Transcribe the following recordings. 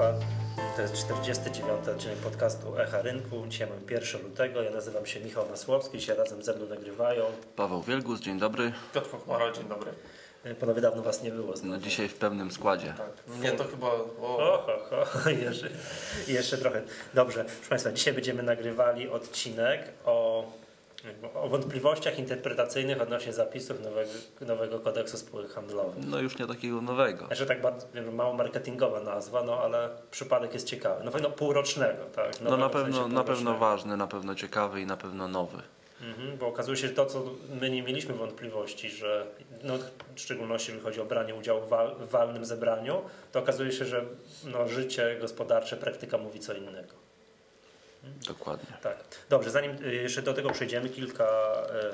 Państwa. To jest 49. odcinek podcastu Echa Rynku. Dzisiaj mamy 1 lutego. Ja nazywam się Michał Masłowski. Dzisiaj razem ze mną nagrywają. Paweł Wielgus, dzień dobry. Piotr Kochmara, dzień dobry. Panowie, dawno Was nie było. No dzisiaj w pełnym składzie. Tak, mnie to chyba... O, O, ho, ho, jeszcze, jeszcze trochę. Dobrze, proszę Państwa, dzisiaj będziemy nagrywali odcinek o, o wątpliwościach interpretacyjnych odnośnie zapisów nowego, nowego kodeksu spółek handlowych. No już nie takiego nowego. Znaczy tak bardzo, wiem, mało marketingowa nazwa, no ale przypadek jest ciekawy. No, no półrocznego, tak? No Nowego na w pewno, na pewno ważny, na pewno ciekawy i na pewno nowy. Mhm, bo okazuje się, że to, co my nie mieliśmy wątpliwości, że no, w szczególności jeżeli chodzi o branie udziału w walnym zebraniu, to okazuje się, że no, życie gospodarcze, praktyka mówi co innego. Dokładnie. Tak. Dobrze, zanim y, jeszcze do tego przejdziemy, kilka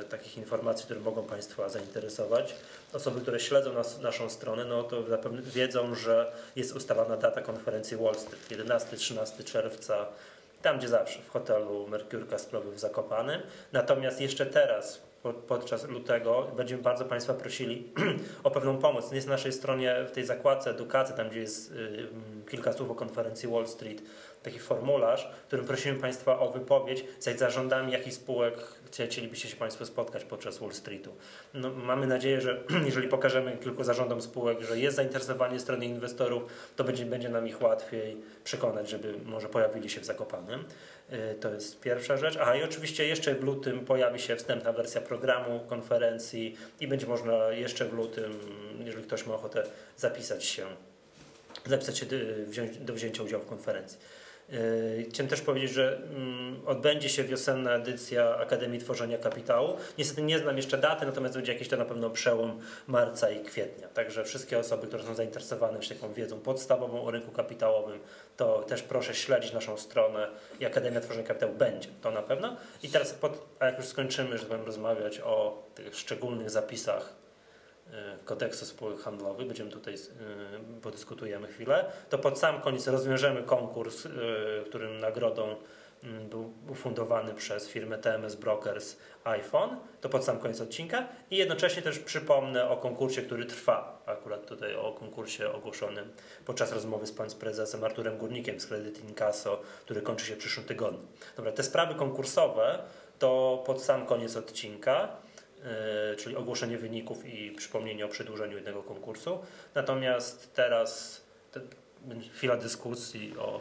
e, takich informacji, które mogą Państwa zainteresować. Osoby, które śledzą nas, naszą stronę, no to zapewne wiedzą, że jest ustalona data konferencji Wall Street 11-13 czerwca, tam gdzie zawsze, w hotelu Merkur Kasprowy w Zakopanem. Natomiast jeszcze teraz, po- podczas lutego, będziemy bardzo Państwa prosili o pewną pomoc. Jest na naszej stronie w tej zakładce edukacji, tam gdzie jest y, kilka słów o konferencji Wall Street, taki formularz, w którym prosimy Państwa o wypowiedź z zarządami jakich spółek chcie- chcielibyście się Państwo spotkać podczas Wall Streetu. No, mamy nadzieję, że jeżeli pokażemy kilku zarządom spółek, że jest zainteresowanie strony inwestorów, to będzie, będzie nam ich łatwiej przekonać, żeby może pojawili się w Zakopanem. Y, To jest pierwsza rzecz. A i oczywiście jeszcze w lutym pojawi się wstępna wersja programu konferencji i będzie można jeszcze w lutym, jeżeli ktoś ma ochotę, zapisać się zapisać się wziąć, do wzięcia udziału w konferencji. Yy, Chciałem też powiedzieć, że mm, odbędzie się wiosenna edycja Akademii Tworzenia Kapitału. Niestety nie znam jeszcze daty, natomiast będzie jakiś to na pewno przełom marca i kwietnia. Także wszystkie osoby, które są zainteresowane już taką wiedzą podstawową o rynku kapitałowym, to też proszę śledzić naszą stronę i Akademia Tworzenia Kapitału będzie, to na pewno. I teraz, pod, a jak już skończymy, że powiem, rozmawiać o tych szczególnych zapisach e, kodeksu spółek handlowych, będziemy tutaj, e, podyskutujemy chwilę, to pod sam koniec rozwiążemy konkurs, e, którym nagrodą był ufundowany przez firmę TMS Brokers iPhone, to pod sam koniec odcinka. I jednocześnie też przypomnę o konkursie, który trwa, akurat tutaj o konkursie ogłoszonym podczas rozmowy z panem prezesem Arturem Górnikiem z Credit Incasso, który kończy się w przyszłym tygodniu. Dobra, te sprawy konkursowe to pod sam koniec odcinka, czyli ogłoszenie wyników i przypomnienie o przedłużeniu jednego konkursu. Natomiast teraz te, chwila dyskusji o,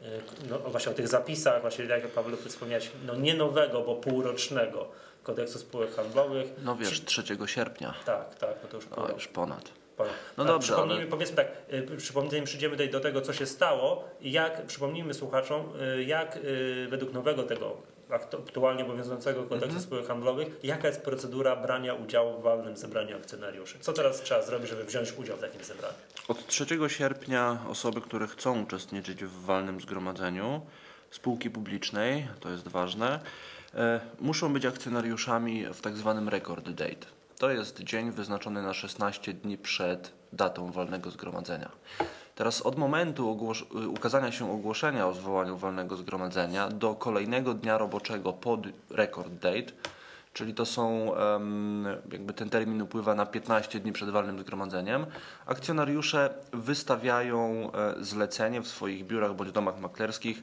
yy, no, właśnie o tych zapisach, właśnie jak Paweł wspomniałeś, no nie nowego, bo półrocznego kodeksu spółek handlowych. No wiesz, 3 sierpnia. Tak, tak, no to już pół O, już ponad. No A dobrze, Przypomnijmy, ale- powiedzmy tak, y, przypomnijmy, przyjdziemy tutaj do tego, co się stało i jak, przypomnijmy słuchaczom, jak według nowego tego aktualnie obowiązującego kodeksu Mhm. spółek handlowych, jaka jest procedura brania udziału w walnym zebraniu akcjonariuszy? Co teraz trzeba zrobić, żeby wziąć udział w takim zebraniu? Od 3 sierpnia osoby, które chcą uczestniczyć w walnym zgromadzeniu spółki publicznej, to jest ważne, e, muszą być akcjonariuszami w tak zwanym record date. To jest dzień wyznaczony na 16 dni przed datą walnego zgromadzenia. Teraz od momentu y, ukazania się ogłoszenia o zwołaniu walnego zgromadzenia do kolejnego dnia roboczego pod record date, czyli to są, jakby ten termin upływa na 15 dni przed walnym zgromadzeniem, akcjonariusze wystawiają e, zlecenie w swoich biurach bądź domach maklerskich,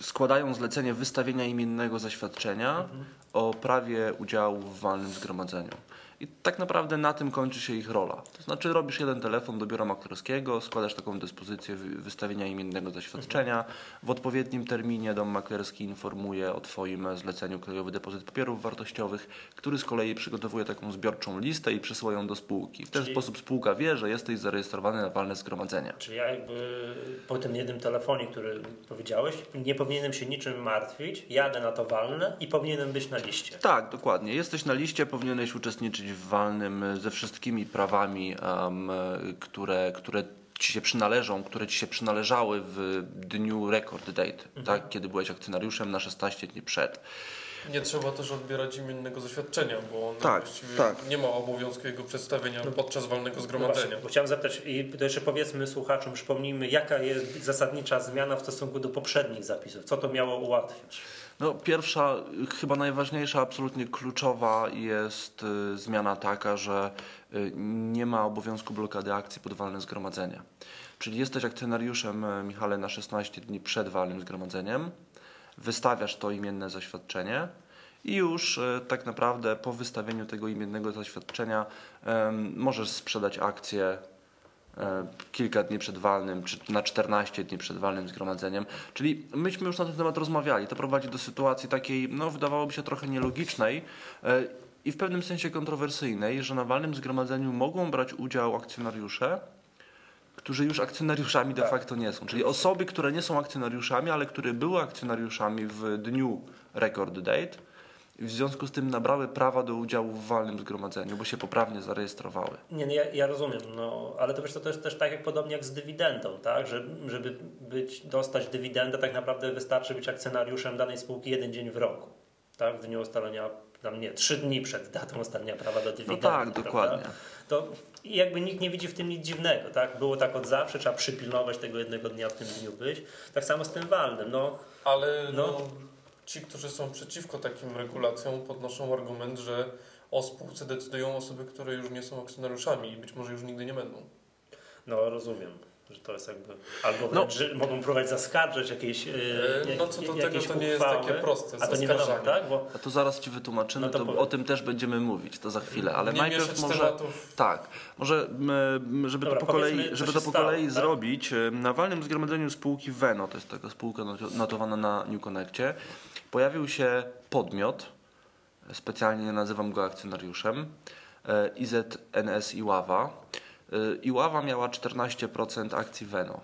składają zlecenie wystawienia imiennego zaświadczenia o prawie udziału w walnym zgromadzeniu. I tak naprawdę na tym kończy się ich rola. To znaczy robisz jeden telefon do biura maklerskiego, składasz taką dyspozycję wy- wystawienia imiennego zaświadczenia. W odpowiednim terminie dom maklerski informuje o Twoim zleceniu krajowy depozyt papierów wartościowych, który z kolei przygotowuje taką zbiorczą listę i przesyła ją do spółki. W ten Czyli- sposób spółka wie, że jesteś zarejestrowany na walne zgromadzenie. Czyli ja jakby po tym jednym telefonie, który powiedziałeś, nie powinienem się niczym martwić, jadę na to walne i powinienem być na liście. Tak, dokładnie. Jesteś na liście, powinieneś uczestniczyć w walnym e, ze wszystkimi prawami, które, które ci się przynależą, które ci się przynależały w dniu record date, tak, kiedy byłeś akcjonariuszem na 16 dni przed. Nie trzeba też odbierać imiennego zaświadczenia, bo ono Tak, właściwie tak. nie ma obowiązku jego przedstawienia podczas walnego No zgromadzenia. bo chciałem zapytać i to jeszcze powiedzmy słuchaczom, przypomnijmy, jaka jest zasadnicza zmiana w stosunku do poprzednich zapisów. Co to miało ułatwić? No, pierwsza, chyba najważniejsza, absolutnie kluczowa jest y, zmiana taka, że y, nie ma obowiązku blokady akcji pod walne zgromadzenie. Czyli jesteś akcjonariuszem, e, Michale, na 16 dni przed walnym zgromadzeniem, wystawiasz to imienne zaświadczenie i już e, tak naprawdę po wystawieniu tego imiennego zaświadczenia możesz sprzedać akcję e, kilka dni przed walnym, czy na 14 dni przed walnym zgromadzeniem. Czyli myśmy już na ten temat rozmawiali. To prowadzi do sytuacji takiej, no wydawałoby się trochę nielogicznej e, i w pewnym sensie kontrowersyjnej, że na walnym zgromadzeniu mogą brać udział akcjonariusze, którzy już akcjonariuszami de Tak. facto nie są. Czyli osoby, które nie są akcjonariuszami, ale które były akcjonariuszami w dniu record date i w związku z tym nabrały prawa do udziału w walnym zgromadzeniu, bo się poprawnie zarejestrowały. Nie, nie ja, ja rozumiem, no, ale to wiesz, to też, też tak jak podobnie jak z dywidendą, tak? Że, żeby być, dostać dywidendę, tak naprawdę wystarczy być akcjonariuszem danej spółki jeden dzień w roku, tak? W dniu ustalenia, tam nie, trzy dni przed datą ustalenia prawa do No dywidendy. tak, prawda? dokładnie. To jakby nikt nie widzi w tym nic dziwnego, tak? Było tak od zawsze, trzeba przypilnować tego jednego dnia w tym dniu być. Tak samo z tym walnym, no. Ale No. no. ci, którzy są przeciwko takim regulacjom, podnoszą argument, że o spółce decydują osoby, które już nie są akcjonariuszami i być może już nigdy nie będą. No rozumiem, że to jest jakby. Albo No. wręcz, mogą próbować zaskarżyć jakieś. Yy, no co do tego, jakieś to nie jest takie proste, A to nie wiadomo, tak? Bo A to zaraz Ci wytłumaczymy, No to to o tym też będziemy mówić, to za chwilę, ale nie najpierw może... tematów. Tak, może żeby Dobra, to po kolei, żeby to po stało, kolei tak? zrobić, e, na walnym zgromadzeniu spółki Veno, to jest taka spółka not- notowana na New Connectie, pojawił się podmiot, specjalnie nie nazywam go akcjonariuszem, IZNS Iława. E, Iława miała 14% akcji Veno.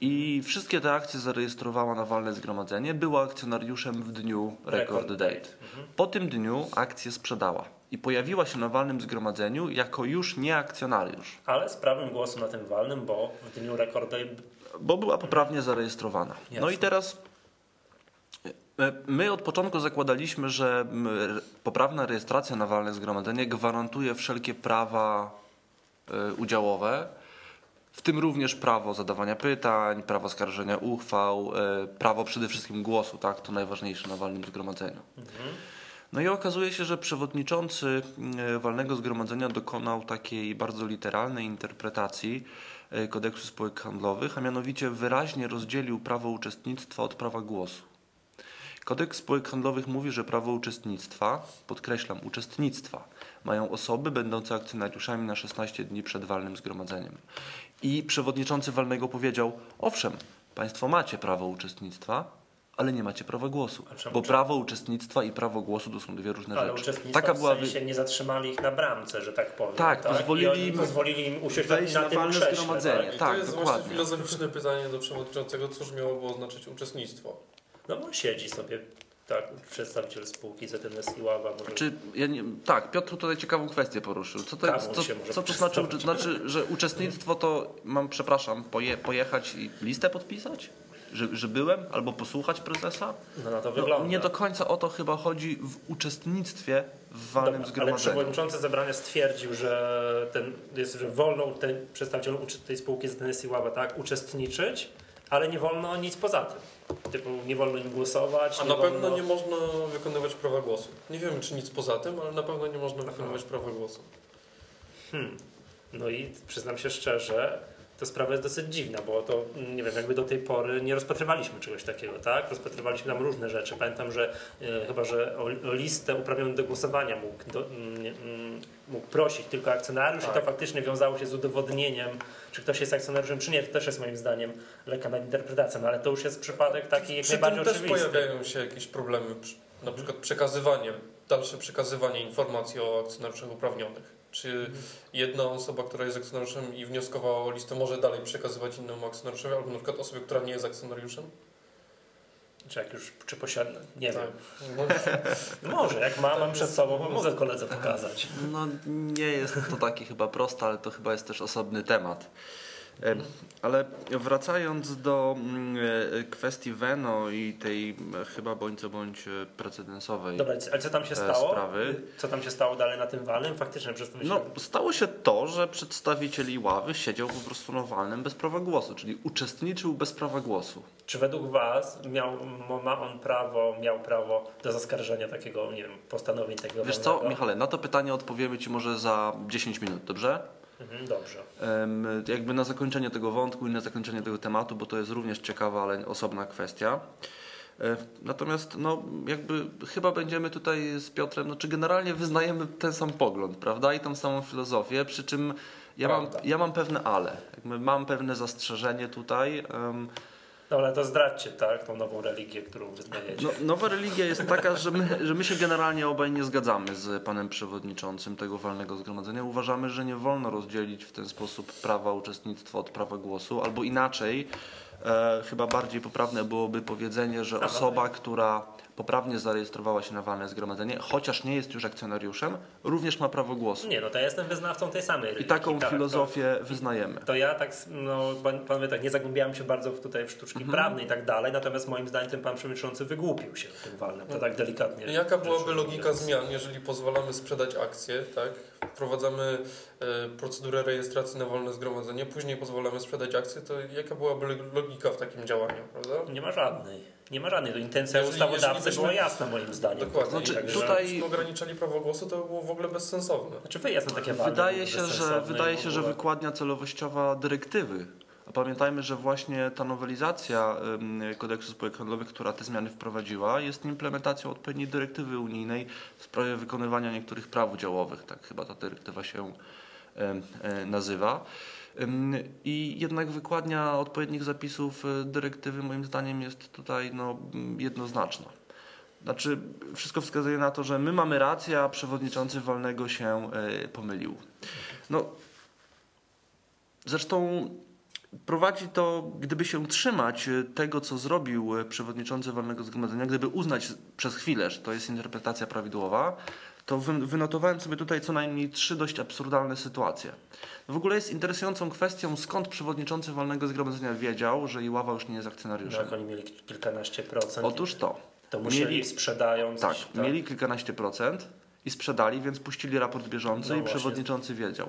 I wszystkie te akcje zarejestrowała na walne zgromadzenie, była akcjonariuszem w dniu record date. Mhm. Po tym dniu akcję sprzedała i pojawiła się na walnym zgromadzeniu jako już nie akcjonariusz, Ale z prawem głosu na tym walnym, bo w dniu rekordu bo była poprawnie zarejestrowana. No Jasne. i teraz e, my od początku zakładaliśmy, że poprawna rejestracja na walne zgromadzenie gwarantuje wszelkie prawa udziałowe, w tym również prawo zadawania pytań, prawo skarżenia uchwał, e, prawo przede wszystkim głosu, tak, to najważniejsze na walnym zgromadzeniu. No i okazuje się, że przewodniczący e, walnego zgromadzenia dokonał takiej bardzo literalnej interpretacji kodeksu spółek handlowych, a mianowicie wyraźnie rozdzielił prawo uczestnictwa od prawa głosu. Kodeks spółek handlowych mówi, że prawo uczestnictwa, podkreślam, uczestnictwa, mają osoby będące akcjonariuszami na 16 dni przed walnym zgromadzeniem. I przewodniczący walnego powiedział: Owszem, Państwo macie prawo uczestnictwa, ale nie macie prawa głosu. Bo prawo uczestnictwa i prawo głosu to są dwie różne ale rzeczy. uczestnictwa Taka w była wy- sensie nie zatrzymali ich na bramce, że tak powiem. Tak, pozwolili I oni im pozwolili im usiąść wejść na, na tym walne krześle, zgromadzenie. Tak? I Tak, to jest dokładnie. właśnie filozoficzne pytanie do przewodniczącego, cóż miałoby oznaczać uczestnictwo. No bo siedzi sobie tak, przedstawiciel spółki ZNS Iława. Może... Czy ja nie, tak, Piotr tutaj ciekawą kwestię poruszył. Co to, co, co to znaczy, znaczy, że uczestnictwo to mam, przepraszam, poje, pojechać i listę podpisać? Że, że byłem? Albo posłuchać prezesa? No na to No, wygląda. nie do końca o to chyba chodzi w uczestnictwie w walnym Dobra, ale zgromadzeniu. przewodniczący zebrania stwierdził, że, ten, jest, że wolno ten przedstawicielom uczy- tej spółki ZNS Iława tak, uczestniczyć, ale nie wolno nic poza tym. Typu nie wolno im głosować. A na wolno... pewno nie można wykonywać prawa głosu. Nie wiemy, czy nic poza tym, ale na pewno nie można wykonywać prawa głosu. Hmm. No i przyznam się szczerze, to sprawa jest dosyć dziwna, bo to mm, nie wiem, jakby do tej pory nie rozpatrywaliśmy czegoś takiego, tak? Rozpatrywaliśmy tam różne rzeczy. Pamiętam, że e, chyba, że o, o listę uprawnioną do głosowania mógł, do, mm, mm, mógł prosić tylko akcjonariusz i to Tak. faktycznie wiązało się z udowodnieniem, czy ktoś jest akcjonariuszem, czy nie. To też jest moim zdaniem lekka nadinterpretacja, no ale to już jest przypadek taki jak Przy najbardziej tym też oczywisty. pojawiają się jakieś problemy, na przykład przekazywanie, dalsze przekazywanie informacji o akcjonariuszach uprawnionych. Czy jedna osoba, która jest akcjonariuszem i wnioskowała o listę, może dalej przekazywać innemu akcjonariuszowi, albo na przykład osobie, która nie jest akcjonariuszem? Czy jak już, czy posiada, nie Tak. wiem. No może, jak ma, mam przed sobą, to mogę koledze pokazać. No nie jest to takie chyba proste, ale to chyba jest też osobny temat. E, Ale wracając do mm, e, kwestii Veno i tej e, chyba bądź co bądź e, precedensowej. Dobra, ale co tam się E, stało? sprawy. Co tam się stało dalej na tym walnym? Faktycznie przez to No, myślę, stało się to, że przedstawiciel Iławy siedział po prostu na walnym bez prawa głosu, czyli uczestniczył bez prawa głosu. czy według Was miał, ma on prawo, miał prawo do zaskarżenia takiego, nie wiem, postanowień takiego Wiesz co? Michale, na to pytanie odpowiemy Ci może za 10 minut, dobrze? Mhm, dobrze. Jakby na zakończenie tego wątku i na zakończenie tego tematu, bo to jest również ciekawa, ale osobna kwestia. E, Natomiast no, jakby chyba będziemy tutaj z Piotrem, no, czy generalnie wyznajemy ten sam pogląd, prawda? I tą samą filozofię, przy czym ja mam, ja mam pewne ale. Jakby mam pewne zastrzeżenie tutaj. Em, Dobra, to zdradźcie, tak, tą nową religię, którą wyznajecie. No, nowa religia jest taka, że my, że my się generalnie obaj nie zgadzamy z panem przewodniczącym tego walnego zgromadzenia. Uważamy, że nie wolno rozdzielić w ten sposób prawa uczestnictwa od prawa głosu, albo inaczej, e, chyba bardziej poprawne byłoby powiedzenie, że osoba, która poprawnie zarejestrowała się na walne zgromadzenie, chociaż nie jest już akcjonariuszem, również ma prawo głosu. Nie, no to ja jestem wyznawcą tej samej I taką tak, filozofię wyznajemy. To, to ja tak, no pan- panowie, tak nie zagłębiałem się bardzo w tutaj w sztuczki Mhm. prawne i tak dalej, natomiast moim zdaniem ten pan przewodniczący wygłupił się w tym walnym, to tak delikatnie. Jaka byłaby logika zmian, jeżeli pozwalamy sprzedać akcje, tak? Wprowadzamy procedurę rejestracji na wolne zgromadzenie, później pozwalamy sprzedać akcje, to jaka byłaby logika w takim działaniu, prawda? Nie ma żadnej. Nie ma żadnej. To intencja Jeżeli- ustawodawcy jeżeli byśmy- była jasna moim zdaniem. Dokładnie. Znaczy, Także tutaj- ograniczali prawo głosu, to by było w ogóle bezsensowne. Znaczy wyjazd na takie Wydaje się, że, wydaje się, że wykładnia celowościowa dyrektywy. A pamiętajmy, że właśnie ta nowelizacja kodeksu spółek handlowych, która te zmiany wprowadziła, jest implementacją odpowiedniej dyrektywy unijnej w sprawie wykonywania niektórych praw udziałowych. Tak chyba ta dyrektywa się e, nazywa. Ym, I jednak wykładnia odpowiednich zapisów e, dyrektywy moim zdaniem jest tutaj no, jednoznaczna. Znaczy, wszystko wskazuje na to, że my mamy rację, a przewodniczący walnego się e, pomylił. No, zresztą prowadzi to, gdyby się trzymać e, tego, co zrobił e, przewodniczący walnego zgromadzenia, gdyby uznać przez chwilę, że to jest interpretacja prawidłowa, to wy- wynotowałem sobie tutaj co najmniej trzy dość absurdalne sytuacje. W ogóle jest interesującą kwestią, skąd przewodniczący walnego zgromadzenia wiedział, że Iława już nie jest No, akcjonariuszem. jak oni mieli kilkanaście procent, Otóż to. to musieli mieli- sprzedając. Tak, mieli kilkanaście procent i sprzedali, więc puścili raport bieżący No i właśnie. przewodniczący wiedział.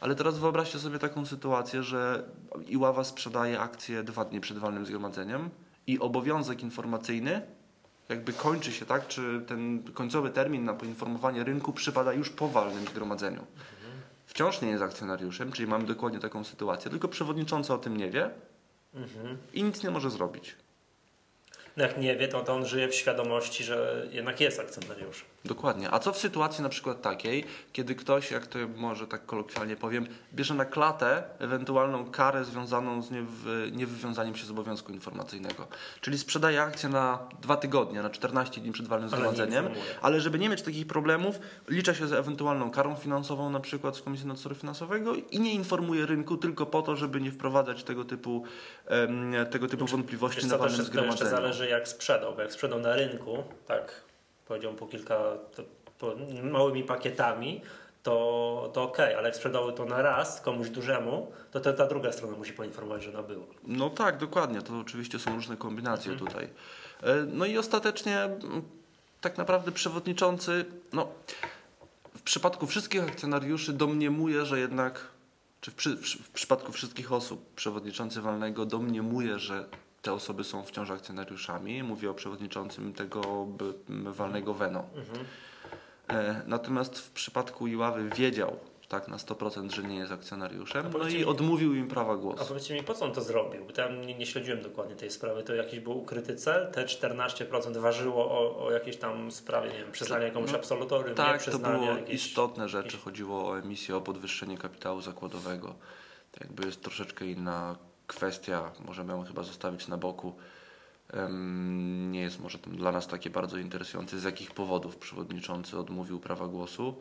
Ale teraz wyobraźcie sobie taką sytuację, że Iława sprzedaje akcje dwa dni przed walnym zgromadzeniem i obowiązek informacyjny jakby kończy się, tak? Czy ten końcowy termin na poinformowanie rynku przypada już po walnym zgromadzeniu. Wciąż nie jest akcjonariuszem, czyli mamy dokładnie taką sytuację, tylko przewodniczący o tym nie wie Mhm. i nic nie może zrobić. No jak nie wie, to, to on żyje w świadomości, że jednak jest akcjonariuszem. Dokładnie. A co w sytuacji na przykład takiej, kiedy ktoś, jak to może tak kolokwialnie powiem, bierze na klatę ewentualną karę związaną z niewy, niewywiązaniem się z obowiązku informacyjnego. Czyli sprzedaje akcję na dwa tygodnie, na 14 dni przed walnym zgromadzeniem, ale żeby nie mieć takich problemów, licza się z ewentualną karą finansową na przykład z Komisji Nadzoru Finansowego i nie informuje rynku tylko po to, żeby nie wprowadzać tego typu, tego typu wątpliwości Wiesz na walnym jeszcze, to jeszcze zgromadzeniu. zależy jak sprzedał, bo jak sprzedał na rynku, tak, powiedział po kilka, to, po małymi pakietami, to, to okej, ale jak sprzedały to na raz komuś dużemu, to ta, ta druga strona musi poinformować, że nabyła. No tak, dokładnie. To oczywiście są różne kombinacje tutaj. E, No i ostatecznie tak naprawdę przewodniczący, no w przypadku wszystkich akcjonariuszy domniemuje, że jednak, czy w, przy, w przypadku wszystkich osób przewodniczący walnego domniemuje, że te osoby są wciąż akcjonariuszami. Mówię o przewodniczącym tego walnego Veno. Mhm. E, Natomiast w przypadku Iławy wiedział tak na 100%, że nie jest akcjonariuszem, A no i mi- odmówił im prawa A głosu. powiedzcie mi, po co on to zrobił? Bo tam nie, nie śledziłem dokładnie tej sprawy. To jakiś był ukryty cel? Te 14% ważyło o, o jakiejś tam sprawie, nie wiem, przyznanie jakąś No, absolutorium, Tak, to było jakieś... istotne rzeczy. jakieś- Chodziło o emisję, o podwyższenie kapitału zakładowego. To jakby jest troszeczkę inna kwestia. Możemy ją chyba zostawić na boku. Nie jest może dla nas takie bardzo interesujące, z jakich powodów przewodniczący odmówił prawa głosu.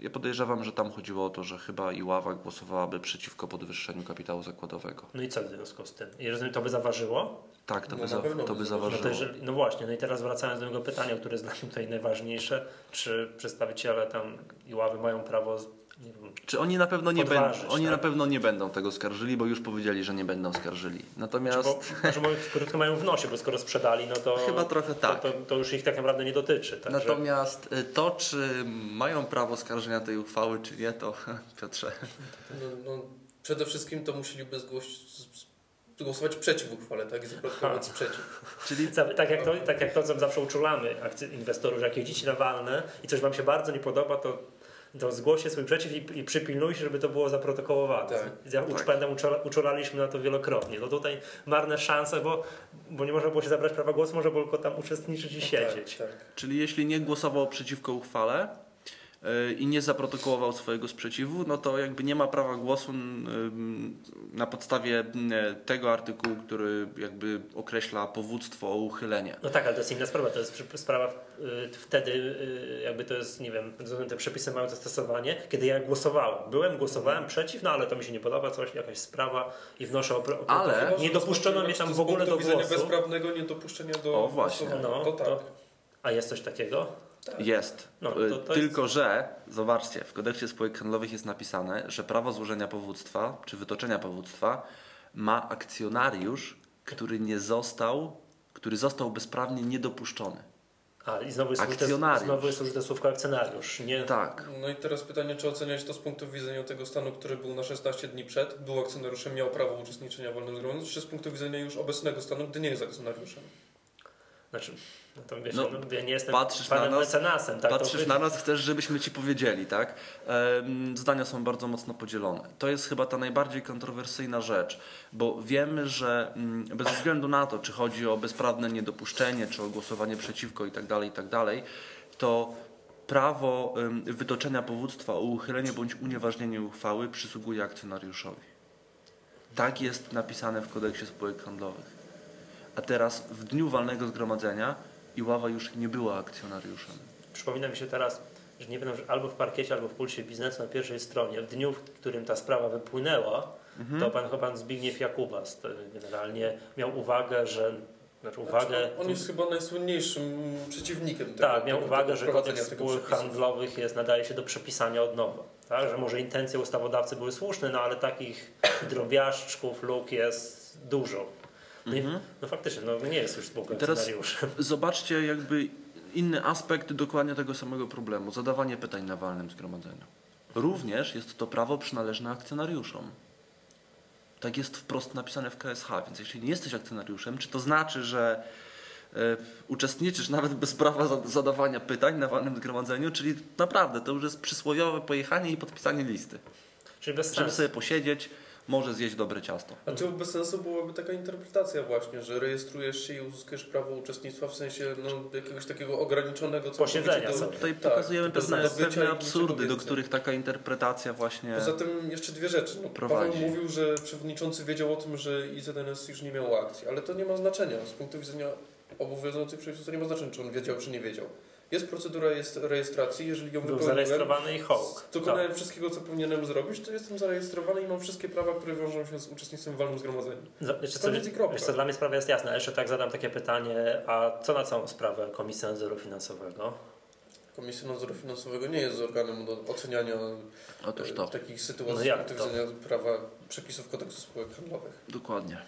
Ja podejrzewam, że tam chodziło o to, że chyba Iława głosowałaby przeciwko podwyższeniu kapitału zakładowego. No i co w związku z tym? I rozumiem, to by zaważyło? Tak, to No by, za, to by zaważyło. No, jeżeli, no właśnie, no i teraz wracając do mojego pytania, które jest dla mnie tutaj najważniejsze, czy przedstawiciele tam Iławy mają prawo, nie wiem, Czy oni na pewno nie będą, oni tak? na pewno nie będą tego skarżyli, bo już powiedzieli, że nie będą skarżyli. Natomiast bo, może mają, w nosie, bo skoro sprzedali, no to, Chyba trochę tak. to, to, to już ich tak naprawdę nie dotyczy. Także, Natomiast y, to, czy mają prawo skarżenia tej uchwały, czy nie, to Piotrze. No, no, przede wszystkim to musieliby zgłosić, głosować przeciw uchwale, tak? I zaproponować sprzeciw. Czyli tak jak, to, tak jak to, co zawsze uczulamy inwestorów, że jak jeździcie na walne i coś Wam się bardzo nie podoba, to to zgłoście swój przeciw i, i przypilnujcie, żeby to było zaprotokołowane. Tak. Ja Tak. pamiętam, uczula, uczulaliśmy na to wielokrotnie. No tutaj marne szanse, bo, bo nie można było się zabrać prawa głosu, można było tylko tam uczestniczyć i siedzieć. Tak, tak. Czyli jeśli nie głosował przeciwko uchwale i nie zaprotokołował swojego sprzeciwu, no to jakby nie ma prawa głosu na podstawie tego artykułu, który jakby określa powództwo o uchylenie. No tak, ale to jest inna sprawa. To jest sprawa y, wtedy, y, jakby to jest, nie wiem, rozumiem, te przepisy mają zastosowanie, kiedy ja głosowałem. Byłem, głosowałem przeciw, no ale to mi się nie podoba, coś, jakaś sprawa i wnoszę o. pro- Ale- nie dopuszczono mnie tam w ogóle do głosu. bezprawnego niedopuszczenia do O, właśnie. No, to tak. to- A jest coś takiego? Jest. No, to- Yy, to jest- Tylko, że zobaczcie, w kodeksie spółek handlowych jest napisane, że prawo złożenia powództwa czy wytoczenia powództwa ma akcjonariusz, który nie został, który został bezprawnie niedopuszczony. A, i znowu jest użyte, Akcjonariusz. znowu jest użyte słówko akcjonariusz. Nie, Tak. No i teraz pytanie, czy oceniać to z punktu widzenia tego stanu, który był na 16 dni przed, był akcjonariuszem, miał prawo uczestniczenia w wolnym zgromadzeniu, czy z punktu widzenia już obecnego stanu, gdy nie jest akcjonariuszem? Znaczy, no to wiesz, No, no, ja nie jestem patrzysz panem na nas- mecenasem. Tak, Patrzysz na nas, chcesz, żebyśmy ci powiedzieli, tak? Zdania są bardzo mocno podzielone. To jest chyba ta najbardziej kontrowersyjna rzecz, bo wiemy, że mm, bez względu na to, czy chodzi o bezprawne niedopuszczenie, czy o głosowanie przeciwko itd., itd., to prawo wytoczenia powództwa o uchylenie bądź unieważnienie uchwały przysługuje akcjonariuszowi. Tak jest napisane w kodeksie spółek handlowych. A teraz w dniu walnego zgromadzenia Iława już nie była akcjonariuszem. Przypomina mi się teraz, że nie wiem, że albo w parkiecie, albo w pulsie biznesu na pierwszej stronie, w dniu, w którym ta sprawa wypłynęła, Mhm. to pan, chyba pan Zbigniew Jakubas generalnie miał uwagę, że znaczy uwagę. Znaczy, on jest chyba najsłynniejszym przeciwnikiem tego. tak, miał tego, uwagę, tego że kodeks spółek handlowych jest, nadaje się do przepisania od nowa. Tak? Że może intencje ustawodawcy były słuszne, no ale takich drobiażdżków, luk jest dużo. No, i, Mhm. no faktycznie, no nie jest już I teraz-. Zobaczcie jakby inny aspekt dokładnie tego samego problemu. Zadawanie pytań na walnym zgromadzeniu. Również jest to prawo przynależne akcjonariuszom. Tak jest wprost napisane w KSH, więc jeśli nie jesteś akcjonariuszem, czy to znaczy, że e, uczestniczysz nawet bez prawa za- zadawania pytań na walnym zgromadzeniu, czyli naprawdę to już jest przysłowiowe pojechanie i podpisanie listy. Czyli bez Żeby sobie posiedzieć, może zjeść dobre ciasto. A czy bez sensu byłaby taka interpretacja właśnie, że rejestrujesz się i uzyskujesz prawo uczestnictwa w sensie no, jakiegoś takiego ograniczonego Posiedzenia do- sobie. Tutaj Tak, pokazujemy pewne, pewne absurdy, do których taka interpretacja właśnie... Poza tym jeszcze dwie rzeczy. No, Prowadzi. Paweł mówił, że przewodniczący wiedział o tym, że IZNS już nie miał akcji, ale to nie ma znaczenia. Z punktu widzenia obowiązujących przepisów to nie ma znaczenia, czy on wiedział, czy nie wiedział. Jest procedura jest rejestracji, jeżeli ją Był wypełniłem, zarejestrowany i hołd. dokonałem wszystkiego, co powinienem zrobić, to jestem zarejestrowany i mam wszystkie prawa, które wiążą się z uczestnictwem w walnym zgromadzeniu. Jeszcze co, kropka. jeszcze dla mnie sprawa jest jasna. Jeszcze tak zadam takie pytanie, a co na całą sprawę Komisja Nadzoru Finansowego? Komisja Nadzoru Finansowego nie jest organem do oceniania Otóż e, to, takich sytuacji No z jak punktu to? widzenia prawa przepisów kodeksu spółek handlowych. dokładnie.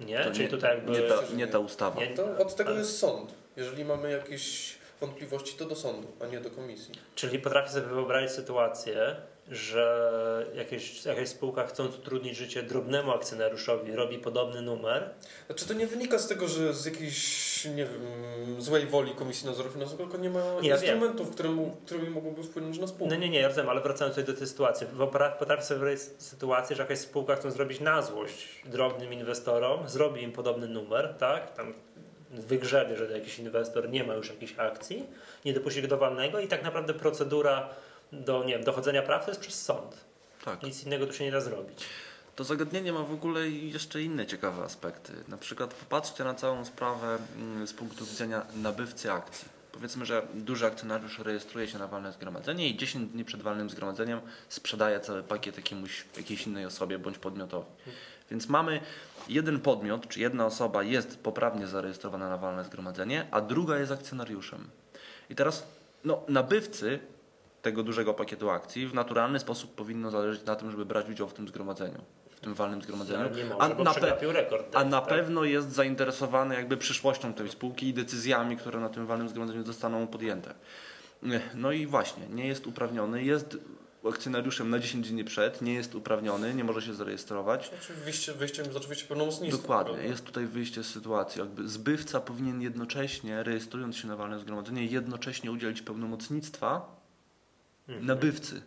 Nie? To Czyli nie, tutaj jakby... nie, ta, nie ta ustawa. nie- To od tego ale- jest sąd. Jeżeli mamy jakieś wątpliwości, to do sądu, a nie do komisji. Czyli potrafię sobie wyobrazić sytuację, że jakieś, jakaś spółka chcąc utrudnić życie drobnemu akcjonariuszowi robi podobny numer, Znaczy to nie wynika z tego, że z jakiejś, nie wiem, złej woli Komisji Nadzoru Finansowego, tylko nie ma Nie, instrumentów, które, mu- którymi mogłyby wpłynąć na spółkę. No nie, nie, ja rozumiem, ale wracając tutaj do tej sytuacji. Potrafię sobie wyobrazić sytuację, że jakaś spółka chce zrobić na złość drobnym inwestorom, zrobi im podobny numer, tak? Tam wygrzebie, że jakiś inwestor nie ma już jakichś akcji, nie dopuści go do walnego i tak naprawdę procedura do nie wiem, dochodzenia praw to jest przez sąd. Tak. Nic innego tu się nie da zrobić. To zagadnienie ma w ogóle jeszcze inne ciekawe aspekty. Na przykład popatrzcie na całą sprawę mm, z punktu widzenia nabywcy akcji. Powiedzmy, że duży akcjonariusz rejestruje się na walne zgromadzenie i 10 dni przed walnym zgromadzeniem sprzedaje cały pakiet jakiemuś, jakiejś innej osobie bądź podmiotowi. Więc mamy jeden podmiot, czy jedna osoba jest poprawnie zarejestrowana na walne zgromadzenie, a druga jest akcjonariuszem. I teraz no, nabywcy tego dużego pakietu akcji w naturalny sposób powinno zależeć na tym, żeby brać udział w tym zgromadzeniu, w tym walnym zgromadzeniu. Ale nie może, A na, pe- rekord. a tak, na tak? pewno jest zainteresowany jakby przyszłością tej spółki i decyzjami, które na tym walnym zgromadzeniu zostaną podjęte. No i właśnie, nie jest uprawniony, jest akcjonariuszem na 10 dni przed, nie jest uprawniony, nie może się zarejestrować. Oczywiście wyjściem jest oczywiście pełnomocnictwo. Dokładnie, prawda? jest tutaj wyjście z sytuacji. Jakby zbywca powinien jednocześnie, rejestrując się na walne zgromadzenie, jednocześnie udzielić pełnomocnictwa nabywcy.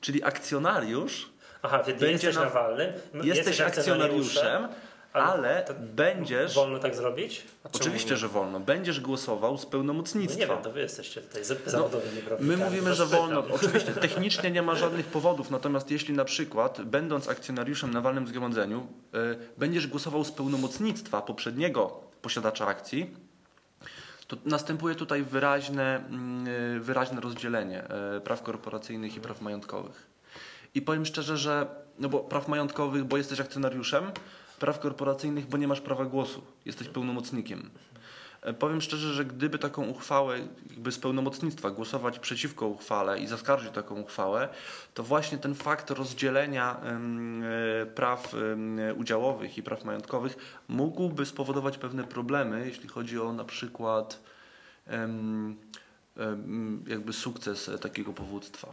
Czyli akcjonariusz, Aha, ty Będzie jesteś na- nawalny, m- jesteś akcjonariuszem, ale będziesz. Wolno tak zrobić? Oczywiście, że wolno. Będziesz głosował z No pełnomocnictwa. nie wiem, to wy jesteście tutaj z- zawodowymi prawnikami. My mówimy, że wolno. Oczywiście technicznie nie ma żadnych powodów, natomiast jeśli na przykład, będąc akcjonariuszem na walnym zgromadzeniu, y, będziesz głosował z pełnomocnictwa poprzedniego posiadacza akcji, to następuje tutaj wyraźne, mm, y, wyraźne rozdzielenie y, praw korporacyjnych i praw majątkowych. I powiem szczerze, że no bo praw majątkowych, bo jesteś akcjonariuszem, praw korporacyjnych, bo nie masz prawa głosu, jesteś pełnomocnikiem. E, Powiem szczerze, że gdyby taką uchwałę jakby z pełnomocnictwa głosować przeciwko uchwale i zaskarżyć taką uchwałę, to właśnie ten fakt rozdzielenia e, praw udziałowych i praw majątkowych mógłby spowodować pewne problemy, jeśli chodzi o na przykład jakby sukces e, takiego powództwa.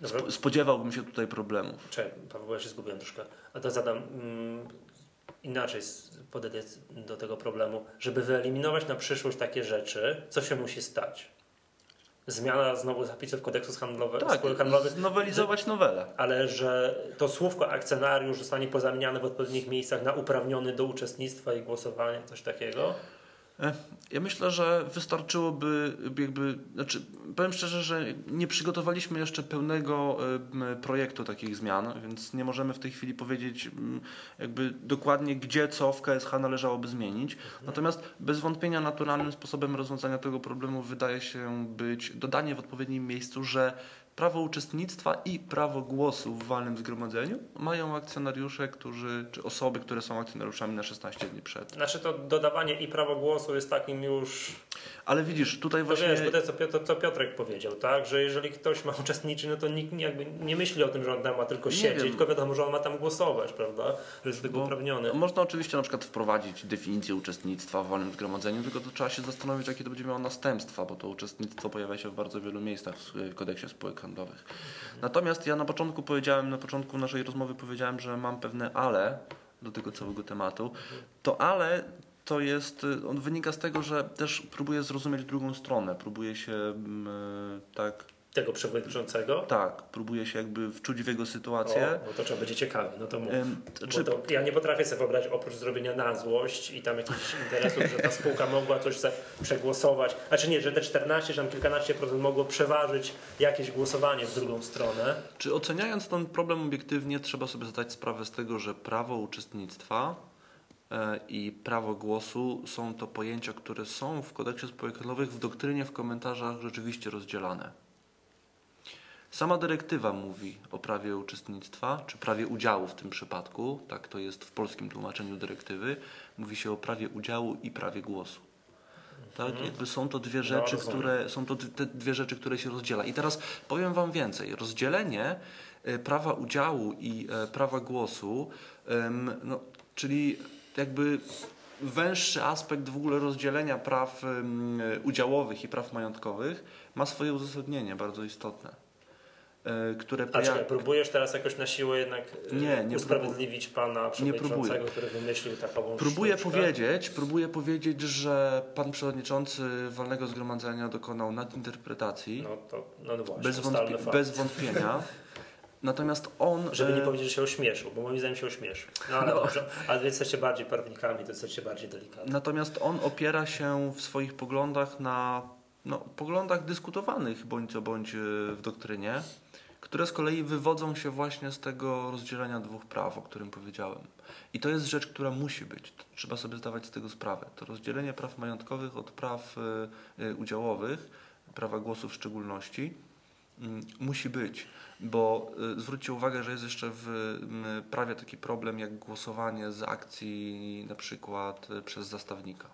Dobra. Spo- Spodziewałbym się tutaj problemów. Czekaj, Paweł, ja się zgubiłem troszkę. A to zadam mm, inaczej, podejdę do tego problemu. Żeby wyeliminować na przyszłość takie rzeczy, co się musi stać? Zmiana znowu zapisów kodeksu handlowego, Tak, handlowych, znowelizować nowelę. ale że to słówko akcjonariusz zostanie pozamieniane w odpowiednich miejscach na uprawniony do uczestnictwa i głosowania, coś takiego. E, Ja myślę, że wystarczyłoby jakby, znaczy powiem szczerze, że nie przygotowaliśmy jeszcze pełnego e, projektu takich zmian, więc nie możemy w tej chwili powiedzieć jakby dokładnie gdzie co w KSH należałoby zmienić. Natomiast bez wątpienia naturalnym sposobem rozwiązania tego problemu wydaje się być dodanie w odpowiednim miejscu, że prawo uczestnictwa i prawo głosu w walnym zgromadzeniu mają akcjonariusze, którzy, czy osoby, które są akcjonariuszami na 16 dni przed. Znaczy to dodawanie i prawo głosu jest takim już Ale widzisz, tutaj To właśnie... wiesz, to jest co, Piotr, co Piotrek powiedział, tak? Że jeżeli ktoś ma uczestniczyć, no to nikt jakby nie myśli o tym, że on tam ma tylko siedzieć, tylko wiadomo, że on ma tam głosować, prawda? Że jest Bo- uprawniony. Można oczywiście na przykład wprowadzić definicję uczestnictwa w wolnym zgromadzeniu, tylko to trzeba się zastanowić, jakie to będzie miało następstwa, bo to uczestnictwo pojawia się w bardzo wielu miejscach w y, kodeksie spółek Natomiast ja na początku powiedziałem, na początku naszej rozmowy powiedziałem, że mam pewne ale do tego całego tematu. To ale to jest, on wynika z tego, że też próbuję zrozumieć drugą stronę, próbuję się mm, tak, Tego przewodniczącego. tak, próbuję się jakby wczuć w jego O, sytuację. bo to trzeba będzie ciekawe, no to mów. Ym, czy, to ja nie potrafię sobie wyobrazić, oprócz zrobienia na złość i tam jakichś interesów, że ta spółka mogła coś przegłosować. Znaczy nie, że te 14 czy tam kilkanaście procent mogło przeważyć jakieś głosowanie w drugą stronę. Czy oceniając ten problem obiektywnie, trzeba sobie zdać sprawę z tego, że prawo uczestnictwa e, i prawo głosu są to pojęcia, które są w kodeksie spółek handlowych w doktrynie, w komentarzach rzeczywiście rozdzielane. Sama dyrektywa mówi o prawie uczestnictwa, czy prawie udziału w tym przypadku, tak to jest w polskim tłumaczeniu dyrektywy, mówi się o prawie udziału i prawie głosu. Tak, jakby są to dwie rzeczy, rozumiem. które są to te dwie rzeczy, które się rozdziela. I teraz powiem Wam więcej. Rozdzielenie e, prawa udziału i e, prawa głosu, no, czyli jakby węższy aspekt w ogóle rozdzielenia praw udziałowych i praw majątkowych ma swoje uzasadnienie bardzo istotne, które A czekaj, próbujesz teraz jakoś na siłę jednak e, Nie, nie usprawiedliwić pana przewodniczącego, który wymyślił takową Próbuję sztuczkę? powiedzieć, próbuję powiedzieć, że pan przewodniczący walnego zgromadzenia dokonał nadinterpretacji. No to no właśnie, bez, wątpi- bez wątpienia. Natomiast on. Żeby nie e, powiedzieć, że się ośmieszył, bo moim zdaniem się ośmieszył. No ale dobrze, ale wy jesteście bardziej prawnikami, to jesteście bardziej delikatni. Natomiast on opiera się w swoich poglądach na no, poglądach dyskutowanych bądź co bądź e, w doktrynie, które z kolei wywodzą się właśnie z tego rozdzielenia dwóch praw, o którym powiedziałem. I to jest rzecz, która musi być. Trzeba sobie zdawać z tego sprawę. To rozdzielenie praw majątkowych od praw e, e, udziałowych, prawa głosu w szczególności, mm, musi być. Bo y, zwróćcie uwagę, że jest jeszcze w prawie taki problem jak głosowanie z akcji na przykład y, przez zastawnika.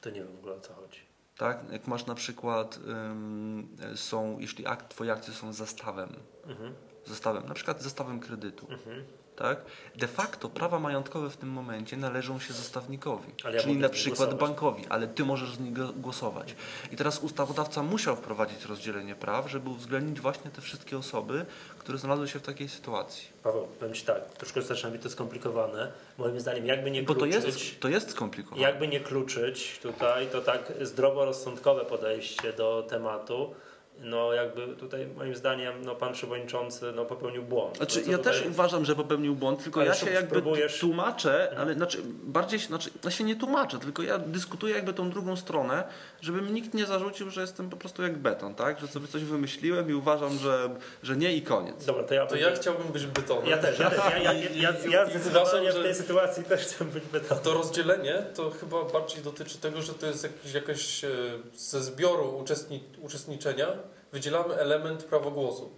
To nie wiem w ogóle o co chodzi. Tak? Jak masz na przykład ym, są, jeśli akt, twoje akcje są zastawem, Mhm, zastawem, na przykład zastawem kredytu, mhm. Tak? De facto prawa majątkowe w tym momencie należą się zastawnikowi, ja czyli na przykład głosować. bankowi, ale ty możesz z niego głosować. I teraz ustawodawca musiał wprowadzić rozdzielenie praw, żeby uwzględnić właśnie te wszystkie osoby, które znalazły się w takiej sytuacji. Paweł, powiem Ci tak, troszkę zaczyna być to skomplikowane. Moim zdaniem, jakby nie Bo to kluczyć, jest, to jest skomplikowane. jakby nie kluczyć tutaj, to tak zdroworozsądkowe podejście do tematu no jakby tutaj moim zdaniem no, pan przewodniczący no, popełnił błąd. Znaczy, No, ja też uważam, że popełnił błąd, tylko Ale ja się jakby próbujesz- tłumaczę, ale znaczy bardziej, się- znaczy ja się nie tłumaczę, tylko ja dyskutuję jakby tą drugą stronę, żeby mi nikt nie zarzucił, że jestem po prostu jak beton, tak? Że sobie coś wymyśliłem i uważam, że, że nie i koniec. Dobra, to ja, To ja chciałbym być betonem. ja też, ja, też, ja, ja, ja, ja, zdecydowanie w tej sytuacji też chcę być betonem. To rozdzielenie to chyba bardziej dotyczy tego, że to jest jakiś, jakaś e, ze zbioru uczestni, uczestniczenia wydzielamy element prawa głosu.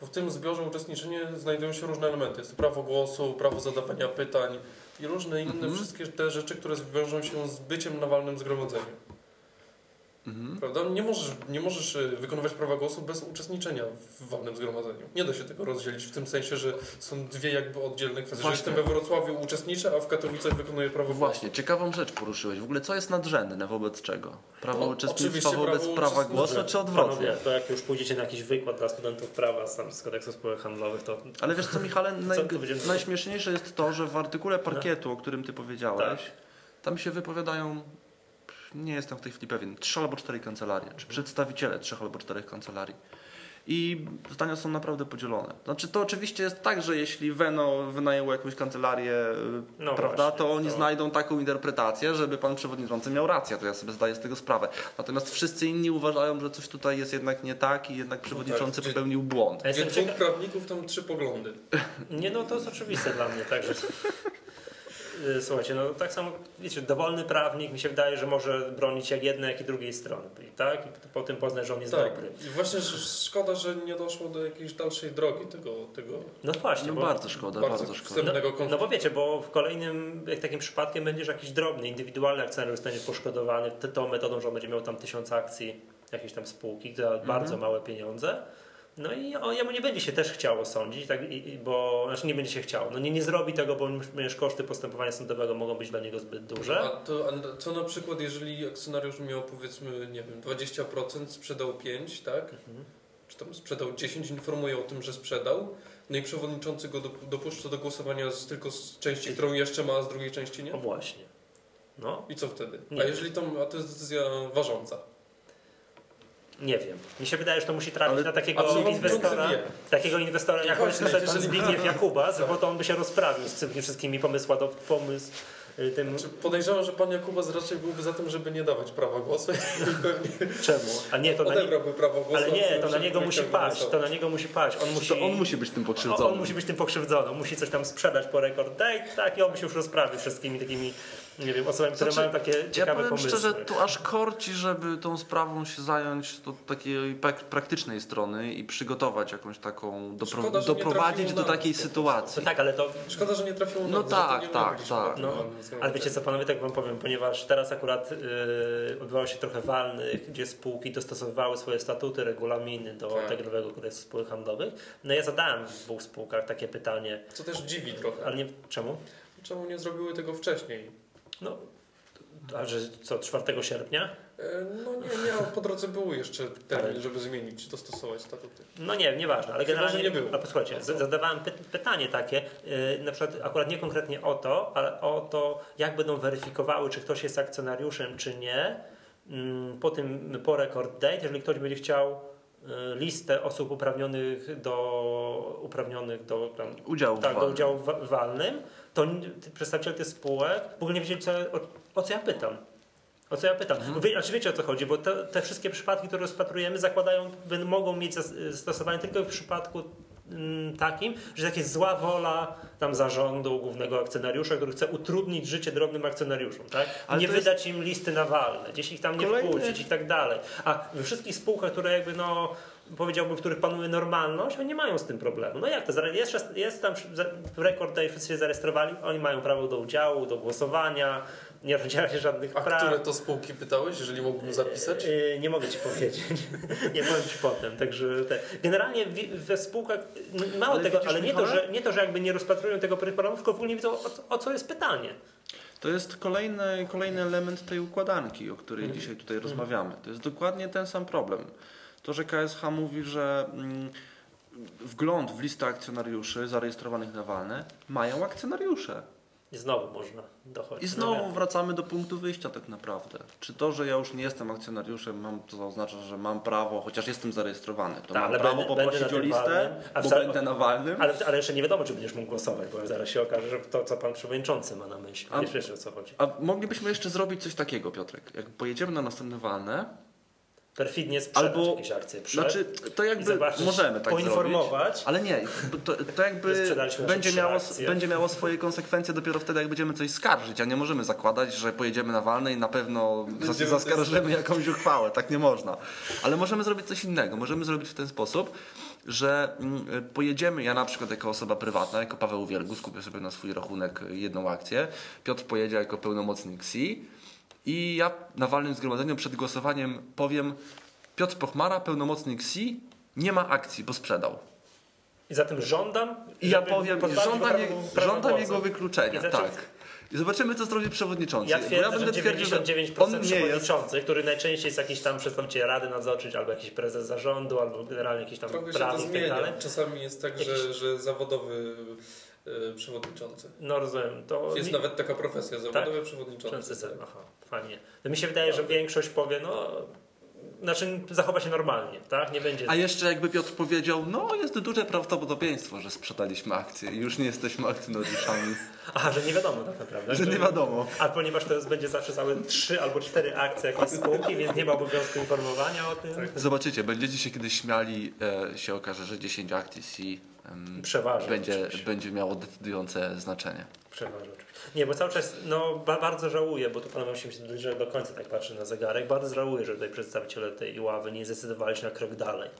Bo w tym zbiorze uczestniczenia znajdują się różne elementy. Jest prawo głosu, prawo zadawania pytań i różne inne Mhm. wszystkie te rzeczy, które wiążą się z byciem na walnym zgromadzeniu. Mhm. Prawda? Nie możesz, nie możesz e, wykonywać prawa głosu bez uczestniczenia w walnym zgromadzeniu. Nie da się tego rozdzielić w tym sensie, że są dwie jakby oddzielne kwestie. Że Właśnie. jestem we Wrocławiu uczestniczę, a w Katowicach wykonuję prawo głosu. Właśnie, ciekawą rzecz poruszyłeś. W ogóle co jest nadrzędne wobec czego? Prawo No, uczestnictwa wobec prawo prawa głosu, czy odwrotnie? Panowie, to jak już pójdziecie na jakiś wykład dla studentów prawa z, tam, z kodeksu spółek handlowych, to Ale wiesz co, Michale, naj, będziemy- najśmieszniejsze jest to, że w artykule parkietu, o którym ty powiedziałeś, Tak. tam się wypowiadają, nie jestem w tej chwili pewien, trzy albo cztery kancelarie, czy przedstawiciele trzech albo czterech kancelarii. I zdania są naprawdę podzielone. Znaczy to oczywiście jest tak, że jeśli Veno wynajęło jakąś kancelarię, No prawda, właśnie, to oni to- znajdą taką interpretację, żeby pan przewodniczący miał rację, to ja sobie zdaję z tego sprawę. Natomiast wszyscy inni uważają, że coś tutaj jest jednak nie tak i jednak przewodniczący gdzie- popełnił błąd. Jestem dwóch ciekaw... prawników, tam trzy poglądy. Nie, no to jest oczywiste dla mnie, także... Y, Słuchajcie, no tak samo, wiecie, dowolny prawnik mi się wydaje, że może bronić jak jednej, jak i drugiej strony, tak? I po tym poznać, że on jest Tak. dobry. I właśnie że szkoda, że nie doszło do jakiejś dalszej drogi tego, tego No właśnie, No bo, bardzo szkoda, bardzo bardzo szkoda. no konfliktu. bo wiecie, bo w kolejnym, jak takim przypadkiem będziesz jakiś drobny, indywidualny akcjonariusz zostanie poszkodowany tą metodą, że on będzie miał tam tysiąc akcji jakiejś tam spółki za bardzo małe pieniądze. No i on, jemu nie będzie się też chciało sądzić, tak, i, bo znaczy nie będzie się chciało. No nie, nie zrobi tego, bo ponieważ koszty postępowania sądowego mogą być dla niego zbyt duże. A to, a co na przykład, jeżeli akcjonariusz miał powiedzmy, nie wiem, 20%, sprzedał 5, tak? Mhm. Czy tam sprzedał 10, informuje o tym, że sprzedał. No i przewodniczący go dop- dopuszcza do głosowania z, tylko z części, którą jeszcze ma, a z drugiej części nie? O właśnie. No, I co wtedy? A jeżeli to, a to jest decyzja ważąca. Nie wiem. Mi się wydaje, że to musi trafić Ale- na takiego inwestora. Takiego inwestora jak Właśnie, pan Zbigniew Jakubas, Tak. bo to on by się rozprawił z tymi wszystkimi pomysłami, pomysł y, tym Znaczy, podejrzewam, że pan Jakubas raczej byłby za tym, żeby nie dawać prawa głosu czemu. A nie, to na, nie, prawo głosu. ale nie, to na niego musi paść. To na niego musi paść. On musi, To on musi być tym on, pokrzywdzonym. on musi być tym pokrzywdzonym, on musi coś tam sprzedać po rekord. Tak, tak, i on by się już rozprawił z wszystkimi takimi, nie wiem, osobami, które Znaczy, mają takie Ja ciekawe powiem pomysły. szczerze, tu aż korci, żeby tą sprawą się zająć od takiej prak- praktycznej strony i przygotować jakąś taką, dopro- Szkoda, doprowadzić do takiej nas sytuacji. No tak, ale to Szkoda, że nie trafiło No na tak, tak, tak. No, ale wiecie co panowie, tak wam powiem, ponieważ teraz akurat yy, odbywało się trochę walnych, gdzie spółki dostosowywały swoje statuty, regulaminy do Tak. tego nowego kodeksu spółek handlowych. No ja zadałem w dwóch spółkach takie pytanie, Co też dziwi trochę. ale nie czemu? Czemu nie zrobiły tego wcześniej? No, a że co, 4 sierpnia? E, No nie, nie, po drodze był jeszcze termin, żeby zmienić, dostosować statuty. No nie, nieważne, ale Chyba, generalnie nie było. A posłuchajcie, z- zadawałem py pytanie takie, yy, na przykład akurat nie konkretnie o to, ale o to, jak będą weryfikowały, czy ktoś jest akcjonariuszem, czy nie, mm, po tym, po record date, jeżeli ktoś będzie chciał yy, listę osób uprawnionych do, uprawnionych do tam, Udział w tak, do walce. udziału wa- walnym, to przedstawiciele tych spółek w ogóle nie wiedzieli, co, o, o co ja pytam. O co ja pytam? Mhm. Wy, znaczy wiecie o co chodzi, bo te, te wszystkie przypadki, które rozpatrujemy, zakładają, mogą mieć zas- zastosowanie tylko w przypadku mm, takim, że jak jest zła wola tam zarządu, głównego akcjonariusza, który chce utrudnić życie drobnym akcjonariuszom, tak? Ale nie to jest- wydać im listy nawalne, gdzieś ich tam nie Kolejny- wpuścić i tak dalej. A we wszystkich spółkach, które jakby no powiedziałbym, w których panuje normalność, oni nie mają z tym problemu. No jak to? Jest, jest tam rekord day wszyscy się zarejestrowali, oni mają prawo do udziału, do głosowania, nie rozdziela się żadnych A praw. które to spółki pytałeś, jeżeli mógłbym zapisać? Yy, nie mogę ci powiedzieć. nie powiem ci potem. Także te, generalnie we spółkach mało Ale tego, ale nie to, że, nie to, że jakby nie rozpatrują tego programu, tylko w ogóle nie wiedzą o, co- o co jest pytanie. To jest kolejny, kolejny element tej układanki, o której Mhm. dzisiaj tutaj rozmawiamy. To jest dokładnie ten sam problem. To, że KSH mówi, że mm, wgląd w listę akcjonariuszy zarejestrowanych na walne mają akcjonariusze. I znowu można dochodzić. I znowu wracamy do punktu wyjścia tak naprawdę. Czy to, że ja już nie jestem akcjonariuszem, mam, to oznacza, że mam prawo, chociaż jestem zarejestrowany, to Tak, mam ale prawo będę- poprosić będę o listę, walnym, a bo będę na walnym. Ale, ale jeszcze nie wiadomo, czy będziesz mógł głosować, bo zaraz się okaże, że to, co pan przewodniczący ma na myśli. A- Wiesz, wiesz o co chodzi. A moglibyśmy jeszcze zrobić coś takiego, Piotrek. Jak pojedziemy na następne walne, Perfidnie sprzedać albo. jakieś akcje przed Znaczy, to jakby zobaczyć, możemy tak poinformować. zrobić. Ale nie, to, to jakby będzie miało, akcje. będzie miało swoje konsekwencje dopiero wtedy, jak będziemy coś skarżyć, a nie możemy zakładać, że pojedziemy na walne i na pewno Będziemy zaskarżymy jakąś uchwałę. Tak nie można. Ale możemy zrobić coś innego. Możemy zrobić w ten sposób, że mm, pojedziemy, ja na przykład jako osoba prywatna, jako Paweł Wielgus, kupię sobie na swój rachunek jedną akcję, Piotr pojedzie jako pełnomocnik SI i ja na walnym zgromadzeniu przed głosowaniem powiem Piotr Pochmara, pełnomocnik SI, nie ma akcji, bo sprzedał. I zatem żądam. I ja powiem, żądam, je, żądam jego wykluczenia. I znaczy- tak. I zobaczymy, co zrobi przewodniczący. Ja twierdzę, będę że twierdził, 99% on nie jest. który najczęściej jest jakiś tam przedstawiciel rady nadzorczej, albo jakiś prezes zarządu, albo generalnie jakiś tam Trochę prawnik i tak dalej. Czasami jest tak, że, że zawodowy przewodniczący. No rozumiem. To Jest mi- nawet taka profesja, zawodowy przewodniczący. Częsty sen, aha, fajnie. To mi się wydaje, że większość powie, no, znaczy zachowa się normalnie, tak? Nie będzie. A jeszcze jakby Piotr powiedział, no jest duże prawdopodobieństwo, że sprzedaliśmy akcję i już nie jesteśmy akcjonariuszami. Aha, że nie wiadomo tak naprawdę. że nie wiadomo. A ponieważ to jest, będzie zawsze całe trzy albo cztery akcje jakiejś spółki, więc nie ma obowiązku informowania o tym. Zobaczycie, będziecie się kiedyś śmiali, e, się okaże, że 10 akcji C em, Przeważnie. będzie, oczywiście. będzie miało decydujące znaczenie. Przeważnie oczywiście. Nie, bo cały czas, no ba, bardzo żałuję, bo tu panowie się zbliżyć do końca, tak patrzę na zegarek, bardzo żałuję, że tutaj przedstawiciele tej ławy nie zdecydowali się na krok dalej.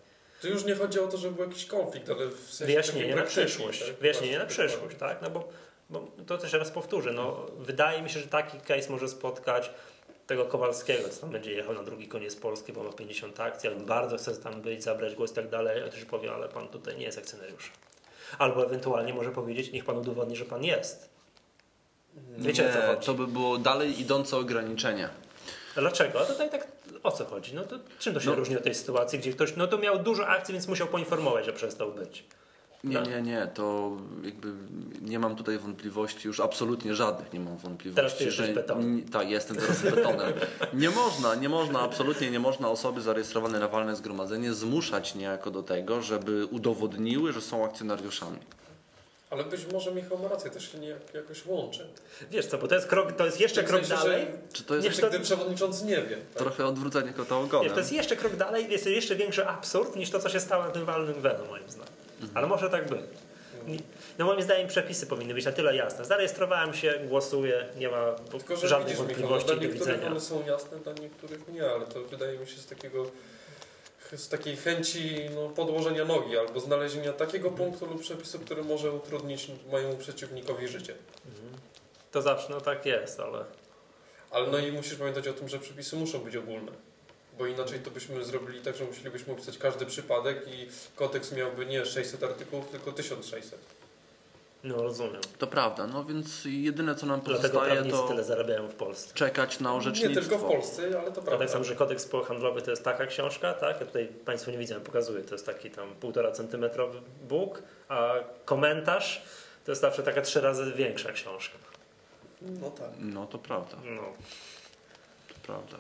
Tu już nie chodzi o to, żeby był jakiś konflikt, ale w sensie Wyjaśnienie na przyszłość. tak? Wyjaśnienie na Właśnie, przyszłość, tak? No bo, bo to też raz powtórzę, no wydaje mi się, że taki case może spotkać tego Kowalskiego, co tam będzie jechał na drugi koniec Polski, bo ma 50 akcji, ale bardzo chce tam być, zabrać głos i tak dalej, a też powie, ale pan tutaj nie jest akcjonariuszem. Albo ewentualnie może powiedzieć, niech pan udowodni, że pan jest. Wiecie o co Nie, chodzi? to by było dalej idące ograniczenie. Dlaczego? A tutaj tak o co chodzi? No to czym to się No. różni od tej sytuacji, gdzie ktoś no to miał dużo akcji, więc musiał poinformować, że przestał być. Nie, Tak. nie, nie, to jakby nie mam tutaj wątpliwości, już absolutnie żadnych nie mam wątpliwości. Teraz ty jesteś betonem. Tak, jestem teraz betonem. Nie można, nie można, absolutnie nie można osoby zarejestrowanej na walne zgromadzenie zmuszać niejako do tego, żeby udowodniły, że są akcjonariuszami. Ale być może Michał ma rację, też się nie jak- jakoś łączy. Wiesz co, bo to jest krok, to jest jeszcze W krok sensie, że- dalej. Czy to jest Znaczy, gdy przewodniczący nie wie. Tak? trochę odwrócenie kota Nie, ogonem? to jest jeszcze krok dalej, jest jeszcze większy absurd niż to, co się stało na tym walnym wenu, moim zdaniem. Ale może tak być. No moim zdaniem przepisy powinny być na tyle jasne. Zarejestrowałem się, głosuję, nie ma Tylko, że żadnych Michał, wątpliwości do widzenia. one są jasne, dla niektórych nie, ale to wydaje mi się z takiego z takiej chęci no, podłożenia nogi albo znalezienia takiego punktu lub przepisu, który może utrudnić mojemu przeciwnikowi życie. To zawsze, no tak jest, ale Ale no i musisz pamiętać o tym, że przepisy muszą być ogólne. Bo inaczej to byśmy zrobili tak, że musielibyśmy opisać każdy przypadek i kodeks miałby nie 600 artykułów, tylko 1600. no rozumiem. To prawda, no więc jedyne co nam Dlatego pozostaje to tyle zarabiają w Polsce. czekać na Nie orzecznictwo. tylko w Polsce, ale to prawda. tak samo, że kodeks handlowy to jest taka książka, tak? Ja tutaj Państwu nie widzę, pokazuję, to jest taki tam półtora centymetrowy book, a komentarz to jest zawsze taka trzy razy większa książka. No tak. No to prawda, No. Prawda.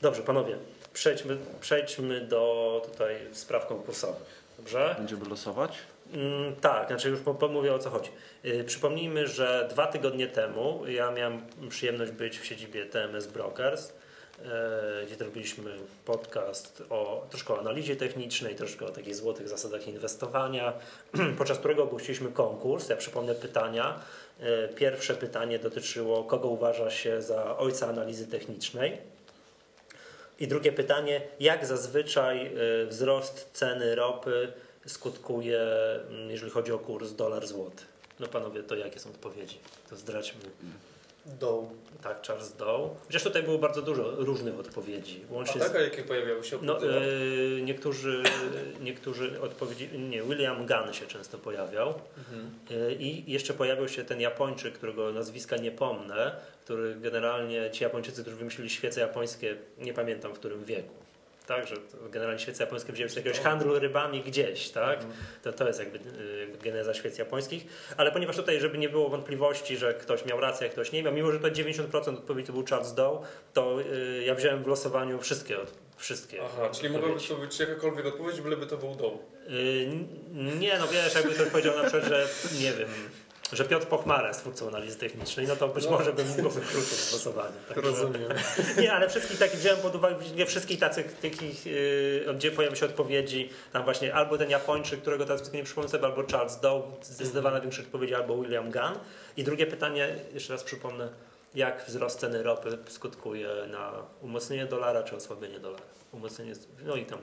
Dobrze, panowie, przejdźmy, przejdźmy do tutaj spraw konkursowych. Dobrze? Będziemy losować? Mm, tak, znaczy już po- pomówię o co chodzi. Yy, przypomnijmy, że dwa tygodnie temu ja miałem przyjemność być w siedzibie TMS Brokers, yy, gdzie zrobiliśmy podcast o troszkę o analizie technicznej, troszkę o takich złotych zasadach inwestowania, podczas którego ogłosiliśmy konkurs. Ja przypomnę pytania. Yy, pierwsze pytanie dotyczyło, kogo uważa się za ojca analizy technicznej. I drugie pytanie, jak zazwyczaj y, wzrost ceny ropy skutkuje, mm, jeżeli chodzi o kurs dolar-złoty? No panowie, to jakie są odpowiedzi? To zdradźmy. Doł. Tak, Charles Dow. Chociaż tutaj było bardzo dużo różnych odpowiedzi. A Łącznie tak, a jakie pojawiały się no, oprócz y, niektórzy, niektórzy odpowiedzi, nie, William Gunn się często pojawiał. mhm. Y, I jeszcze pojawił się ten Japończyk, którego nazwiska nie pomnę, który generalnie ci Japończycy, którzy wymyślili świece japońskie, nie pamiętam w którym wieku. Tak? Że generalnie świece japońskie wzięły się z jakiegoś handlu rybami gdzieś, tak? To, to jest jakby y, geneza świec japońskich. Ale ponieważ tutaj, żeby nie było wątpliwości, że ktoś miał rację, a ktoś nie miał, mimo że to 90% odpowiedzi to był Charles Doe, to y, ja wziąłem w losowaniu wszystkie, od- wszystkie Aha, czyli mogłaby to być jakakolwiek odpowiedź, byleby to był dół. Y, nie, no wiesz, jakby ktoś powiedział na przykład, że nie wiem, że Piotr Pochmara jest twórcą analizy technicznej, no to być No. może bym go wykluczył z głosowania. Także- Rozumiem. Nie, ale wszystkich takich wziąłem pod uwagę, nie wszystkich takich, takich yy, gdzie pojawią się odpowiedzi, tam właśnie albo ten Japończyk, którego teraz nie przypomnę sobie, albo Charles Doe, zdecydowana większość odpowiedzi, albo William Gunn. I drugie pytanie, jeszcze raz przypomnę, jak wzrost ceny ropy skutkuje na umocnienie dolara czy osłabienie dolara? Umocnienie, no i tam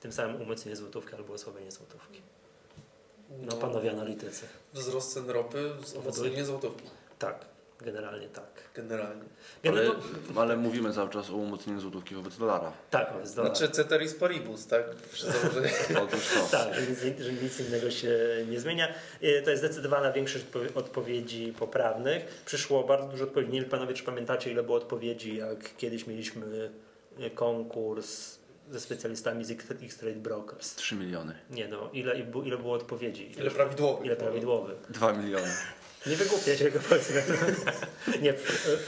tym samym umocnienie złotówki albo osłabienie złotówki. No panowie analitycy. Wzrost cen ropy, umocnienie złotówki. Tak, generalnie tak. Generalnie. Ale, Generalnie, ale mówimy cały czas o umocnieniu złotówki wobec dolara. tak, wobec dolara. Znaczy ceteris paribus, tak? Otóż to. Tak, że nic, że nic innego się nie zmienia. Y, To jest zdecydowana większość odpo- odpowiedzi poprawnych. Przyszło bardzo dużo odpowiedzi. Nie wiem, panowie, czy pamiętacie, ile było odpowiedzi, jak kiedyś mieliśmy y, konkurs ze specjalistami z X- X-Trade Brokers. 3 miliony. Nie no, ile, ile było odpowiedzi? Ile prawidłowych? Ile prawidłowych? 2 miliony. Nie wygłupię się go powiedzmy. Nie,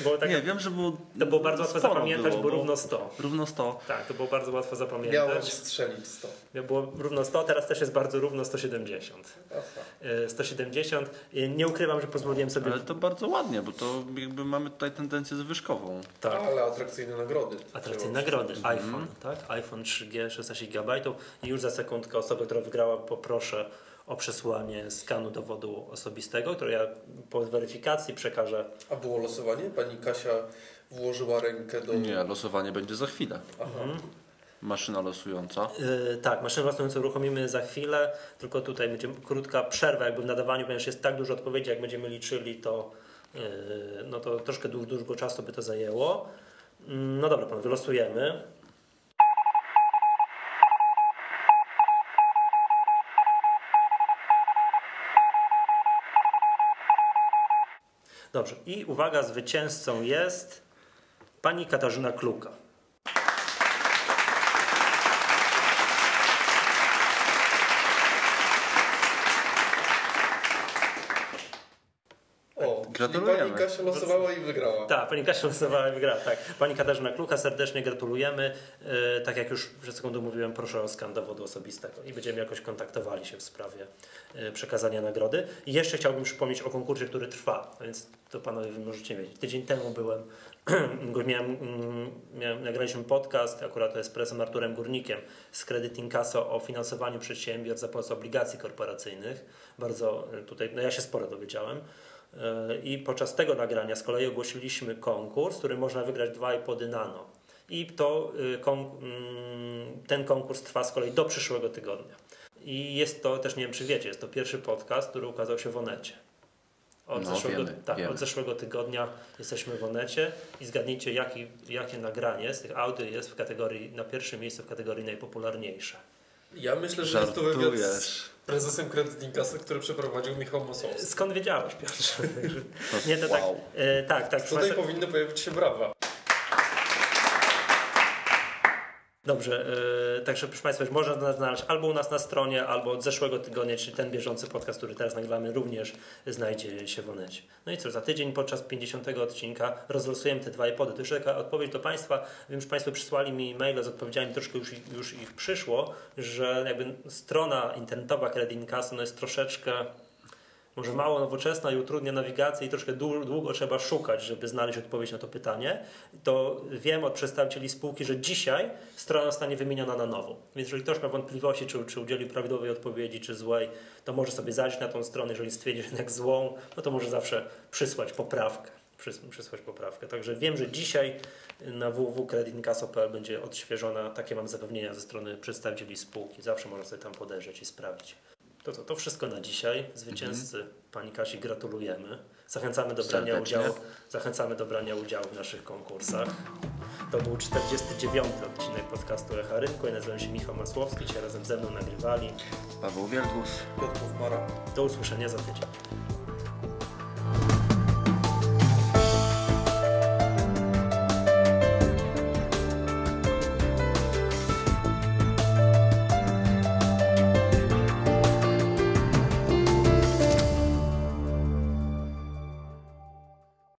było tak, Nie, wiem, że było. to było bardzo łatwo zapamiętać, było, bo bo- równo 100. Równo 100. Tak, to było bardzo łatwo Miałem zapamiętać. strzelić 100. Było równo 100, teraz też jest bardzo równo 170. Aha. E, 170. E, Nie ukrywam, że pozwoliłem sobie. Ale to bardzo ładnie, bo to jakby mamy tutaj tendencję zwyżkową. Tak. Ale atrakcyjne nagrody. Atrakcyjne nagrody. iPhone, tak? iPhone 3G 16 GB. I już za sekundkę osobę, która wygrała, poproszę o przesłanie skanu dowodu osobistego, który ja po weryfikacji przekażę. A było losowanie? Pani Kasia włożyła rękę do... Nie, losowanie będzie za chwilę. Aha. Maszyna losująca. Yy, tak, maszynę losującą uruchomimy za chwilę, tylko tutaj będzie krótka przerwa jakby w nadawaniu, ponieważ jest tak dużo odpowiedzi, jak będziemy liczyli, to, yy, no to troszkę długo czasu by to zajęło. Mm, No dobra, panowie, losujemy. Dobrze, i uwaga, zwycięzcą jest pani Katarzyna Kluka. O, czyli Gratulujemy. pani Kasia losowała i wygrała. Tak, pani Kasia losowała i wygrała. Tak. Pani Katarzyna Klucha, serdecznie gratulujemy. E, tak jak już przed sekundą mówiłem, proszę o skan dowodu osobistego i będziemy jakoś kontaktowali się w sprawie e, przekazania nagrody. I jeszcze chciałbym przypomnieć o konkursie, który trwa, więc to panowie wy możecie wiedzieć. Tydzień temu byłem, miałem, mm, miałem, nagraliśmy podcast, akurat to jest prezesem Arturem Górnikiem z Credit Incasso o finansowaniu przedsiębiorstw za pomocą obligacji korporacyjnych. Bardzo e, tutaj, no ja się sporo dowiedziałem. I podczas tego nagrania z kolei ogłosiliśmy konkurs, który można wygrać dwa iPody Nano. I to, y, mm, ten konkurs trwa z kolei do przyszłego tygodnia. I jest to, też nie wiem czy wiecie, jest to pierwszy podcast, który ukazał się w Onecie. Od, No, zeszłego, wiemy, tak, wiemy. od zeszłego tygodnia jesteśmy w Onecie i zgadnijcie jaki, jakie nagranie z tych audio jest w kategorii, na pierwszym miejscu w kategorii najpopularniejsze. Ja myślę, że jest to wywiad z Żartujesz. prezesem Credit Incasa, który przeprowadził Michał Masowski. Skąd wiedziałeś, Piotrze? Nie, to tak, wow. e, tak, tak. proszę Tutaj państwa- powinny pojawić się brawa. Dobrze, yy, także proszę Państwa, można nas znaleźć albo u nas na stronie, albo od zeszłego tygodnia, czyli ten bieżący podcast, który teraz nagramy, również znajdzie się w Onecie. No i co, za tydzień podczas 50 odcinka rozlosujemy te dwa iPody. To już taka odpowiedź do Państwa. Wiem, że Państwo przysłali mi maile z odpowiedziami, troszkę już, już ich przyszło, że jakby strona internetowa Credit Incasa no jest troszeczkę może mało nowoczesna i utrudnia nawigację i troszkę dłu- długo trzeba szukać, żeby znaleźć odpowiedź na to pytanie, to wiem od przedstawicieli spółki, że dzisiaj strona zostanie wymieniona na nowo. Więc jeżeli ktoś ma wątpliwości, czy, czy udzielił prawidłowej odpowiedzi, czy złej, to może sobie zajrzeć na tą stronę. Jeżeli stwierdzi, że jednak złą, no to może zawsze przysłać poprawkę. Przys- Przysłać poprawkę. Także wiem, że dzisiaj na www.creditincasso.pl będzie odświeżona, takie mam zapewnienia ze strony przedstawicieli spółki. Zawsze można sobie tam podejrzeć i sprawdzić. To co, to wszystko na dzisiaj. Zwycięzcy pani Kasi gratulujemy. Zachęcamy do brania Serdecznie. udziału. Zachęcamy do brania udziału w naszych konkursach. To był 49. odcinek podcastu Echa Rynku. Ja nazywam się Michał Masłowski. Dzisiaj razem ze mną nagrywali. Paweł Wielgus. Piotr Mara. Do usłyszenia za tydzień.